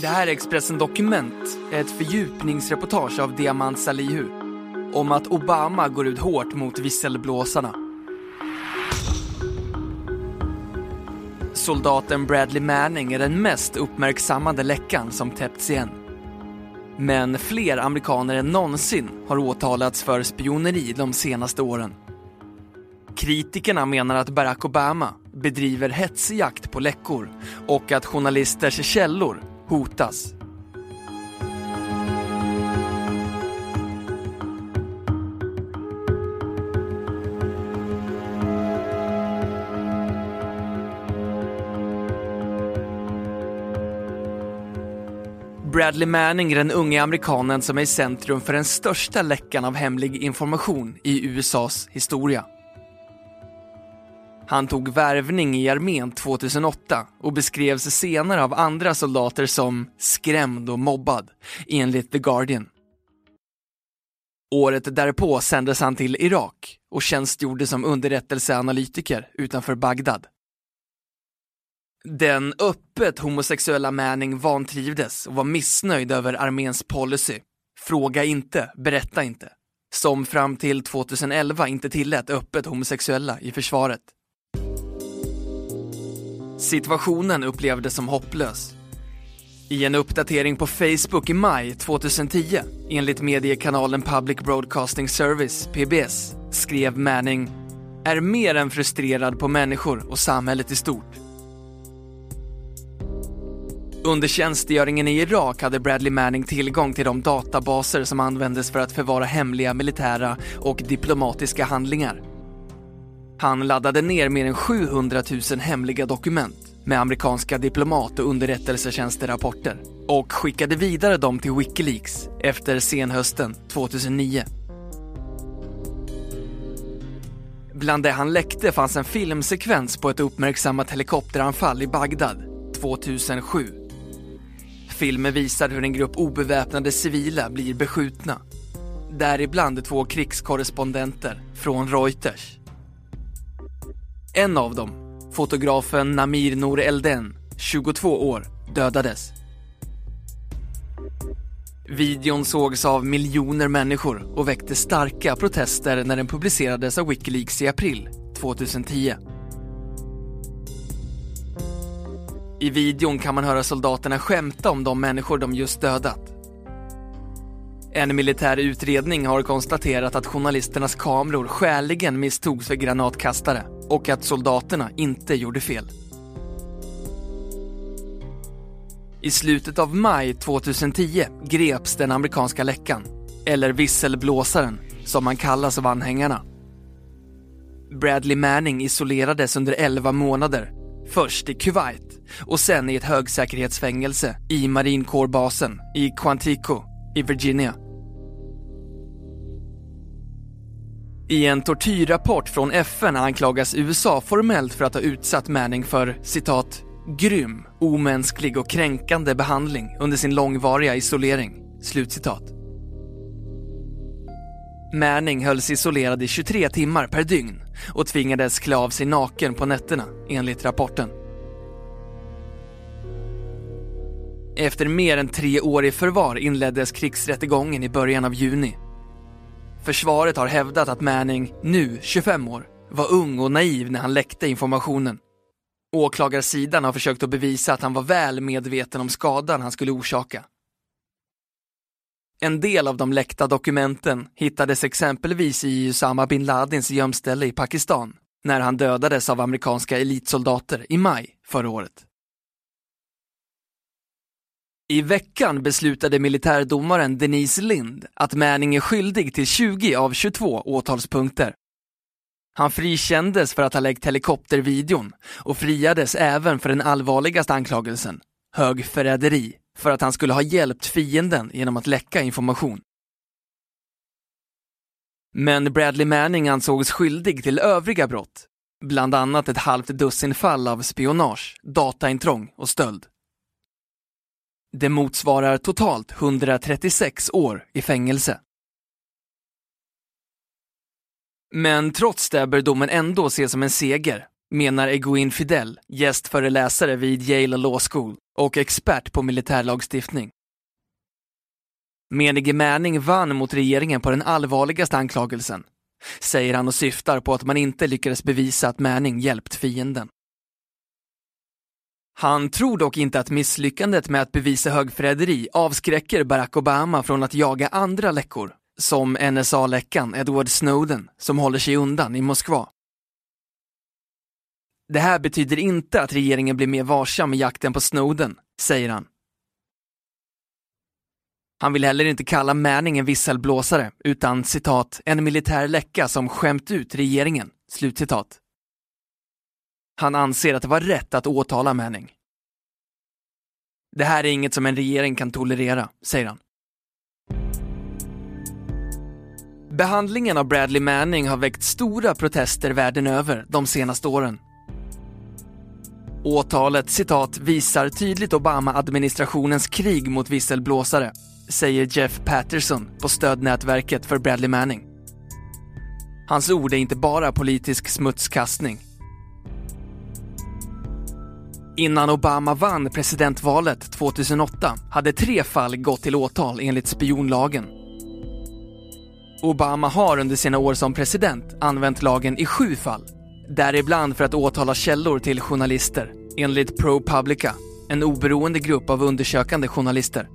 Det här är Expressen Dokument, ett fördjupningsreportage av Diamant Salihu om att Obama går ut hårt mot visselblåsarna. Soldaten Bradley Manning är den mest uppmärksammade läckan som täppts igen. Men fler amerikaner än någonsin har åtalats för spioneri de senaste åren. Kritikerna menar att Barack Obama bedriver hetsjakt på läckor och att journalisters källor hotas. Bradley Manning är den unge amerikanen som är i centrum för den största läckan av hemlig information i USAs historia. Han tog värvning i armén 2008 och beskrevs senare av andra soldater som skrämd och mobbad, enligt The Guardian. Året därpå sändes han till Irak och tjänstgjorde som underrättelseanalytiker utanför Bagdad. Den öppet homosexuella Manning vantrivdes och var missnöjd över arméns policy. Fråga inte, berätta inte. Som fram till 2011 inte tillät öppet homosexuella i försvaret. Situationen upplevdes som hopplös. I en uppdatering på Facebook i maj 2010, enligt mediekanalen Public Broadcasting Service, PBS, skrev Manning är mer än frustrerad på människor och samhället i stort. Under tjänstgöringen i Irak hade Bradley Manning tillgång till de databaser som användes för att förvara hemliga militära och diplomatiska handlingar. Han laddade ner mer än 700 000 hemliga dokument med amerikanska diplomat och underrättelsetjänsterapporter och skickade vidare dem till Wikileaks efter senhösten 2009. Bland det han läckte fanns en filmsekvens på ett uppmärksammat helikopteranfall i Bagdad 2007. Filmen visar hur en grupp obeväpnade civila blir beskjutna. Däribland två krigskorrespondenter från Reuters. En av dem, fotografen Namir Nour Elden, 22 år, dödades. Videon sågs av miljoner människor och väckte starka protester när den publicerades av Wikileaks i april 2010. I videon kan man höra soldaterna skämta om de människor de just dödat. En militär utredning har konstaterat att journalisternas kameror skäligen misstogs för granatkastare och att soldaterna inte gjorde fel. I slutet av maj 2010 greps den amerikanska läckan, eller visselblåsaren som han kallas av anhängarna. Bradley Manning isolerades under 11 månader, först i Kuwait och sen i ett högsäkerhetsfängelse i marinkårbasen i Quantico i Virginia. I en tortyrrapport från FN anklagas USA formellt för att ha utsatt Manning för citat grym, omänsklig och kränkande behandling under sin långvariga isolering. Slutcitat. Manning hölls isolerad i 23 timmar per dygn och tvingades klä av sig naken på nätterna, enligt rapporten. Efter mer än tre år i förvar inleddes krigsrättegången i början av juni. Försvaret har hävdat att Manning, nu 25 år, var ung och naiv när han läckte informationen. Åklagarsidan har försökt att bevisa att han var väl medveten om skadan han skulle orsaka. En del av de läckta dokumenten hittades exempelvis i Usama bin Ladins gömställe i Pakistan när han dödades av amerikanska elitsoldater i maj förra året. I veckan beslutade militärdomaren Denise Lind att Manning är skyldig till 20 av 22 åtalspunkter. Han frikändes för att ha läckt helikoptervideon och friades även för den allvarligaste anklagelsen, högförräderi för att han skulle ha hjälpt fienden genom att läcka information. Men Bradley Manning ansågs skyldig till övriga brott, bland annat ett halvt dussin fall av spionage, dataintrång och stöld. Det motsvarar totalt 136 år i fängelse. Men trots det bör domen ändå ses som en seger, menar Egoin Fidel, gästföreläsare vid Yale Law School och expert på militärlagstiftning. Menige Manning vann mot regeringen på den allvarligaste anklagelsen, säger han och syftar på att man inte lyckades bevisa att Manning hjälpt fienden. Han tror dock inte att misslyckandet med att bevisa högförräderi avskräcker Barack Obama från att jaga andra läckor, som NSA-läckan Edward Snowden, som håller sig undan i Moskva. Det här betyder inte att regeringen blir mer varsam i jakten på Snowden, säger han. Han vill heller inte kalla Manning en visselblåsare, utan citat, en militär läcka som skämt ut regeringen, slutcitat. Han anser att det var rätt att åtala Manning. Det här är inget som en regering kan tolerera, säger han. Behandlingen av Bradley Manning har väckt stora protester världen över de senaste åren. Åtalet citat visar tydligt Obama-administrationens krig mot visselblåsare, säger Jeff Patterson på stödnätverket för Bradley Manning. Hans ord är inte bara politisk smutskastning. Innan Obama vann presidentvalet 2008 hade tre fall gått till åtal enligt spionlagen. Obama har under sina år som president använt lagen i sju fall. Däribland för att åtala källor till journalister, enligt ProPublica, en oberoende grupp av undersökande journalister.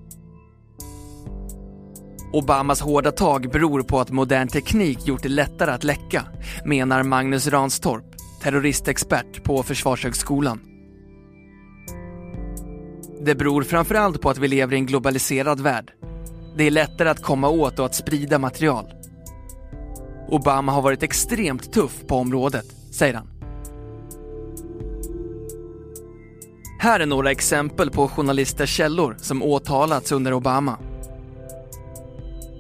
Obamas hårda tag beror på att modern teknik gjort det lättare att läcka, menar Magnus Ranstorp, terroristexpert på Försvarshögskolan. Det beror framförallt på att vi lever i en globaliserad värld. Det är lättare att komma åt och att sprida material. Obama har varit extremt tuff på området, säger han. Här är några exempel på journalisters källor som åtalats under Obama.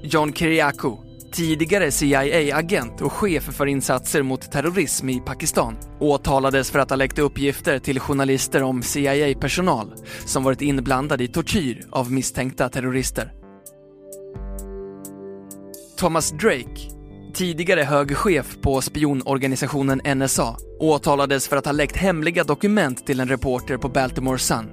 John Kiriakou, tidigare CIA-agent och chef för insatser mot terrorism i Pakistan, åtalades för att ha läckt uppgifter till journalister om CIA-personal som varit inblandad i tortyr av misstänkta terrorister. Thomas Drake, tidigare hög chef på spionorganisationen NSA, åtalades för att ha läckt hemliga dokument till en reporter på Baltimore Sun.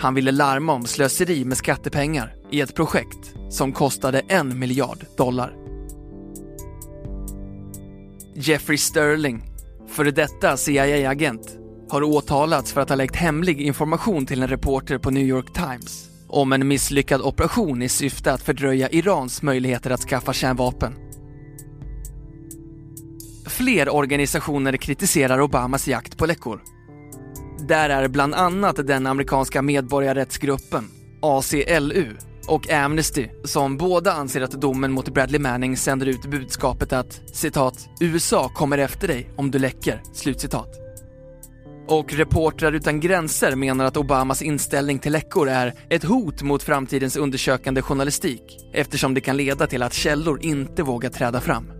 Han ville larma om slöseri med skattepengar i ett projekt som kostade en miljard dollar. Jeffrey Sterling, före detta CIA-agent, har åtalats för att ha läckt hemlig information till en reporter på New York Times om en misslyckad operation i syfte att fördröja Irans möjligheter att skaffa kärnvapen. Fler organisationer kritiserar Obamas jakt på läckor. Där är bland annat den amerikanska medborgarrättsgruppen, ACLU, och Amnesty, som båda anser att domen mot Bradley Manning sänder ut budskapet att citat “USA kommer efter dig om du läcker”. Slutcitat. Och Reportrar utan gränser menar att Obamas inställning till läckor är ett hot mot framtidens undersökande journalistik eftersom det kan leda till att källor inte vågar träda fram.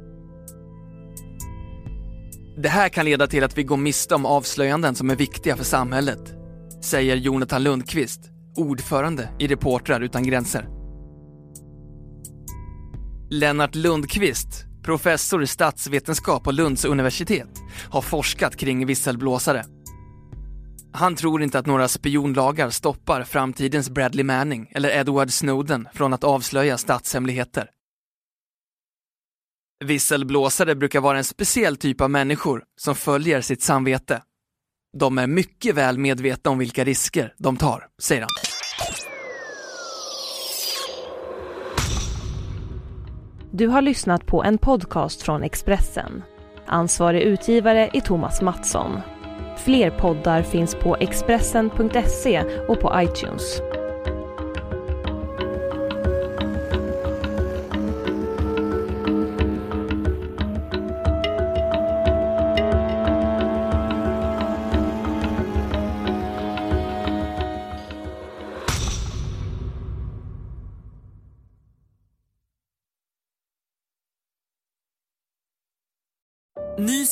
Det här kan leda till att vi går miste om avslöjanden som är viktiga för samhället, säger Jonathan Lundqvist, ordförande i Reportrar utan gränser. Lennart Lundqvist, professor i statsvetenskap på Lunds universitet, har forskat kring visselblåsare. Han tror inte att några spionlagar stoppar framtidens Bradley Manning eller Edward Snowden från att avslöja statshemligheter. Visselblåsare brukar vara en speciell typ av människor som följer sitt samvete. De är mycket väl medvetna om vilka risker de tar, säger han. Du har lyssnat på en podcast från Expressen. Ansvarig utgivare är Thomas Mattsson. Fler poddar finns på Expressen.se och på iTunes.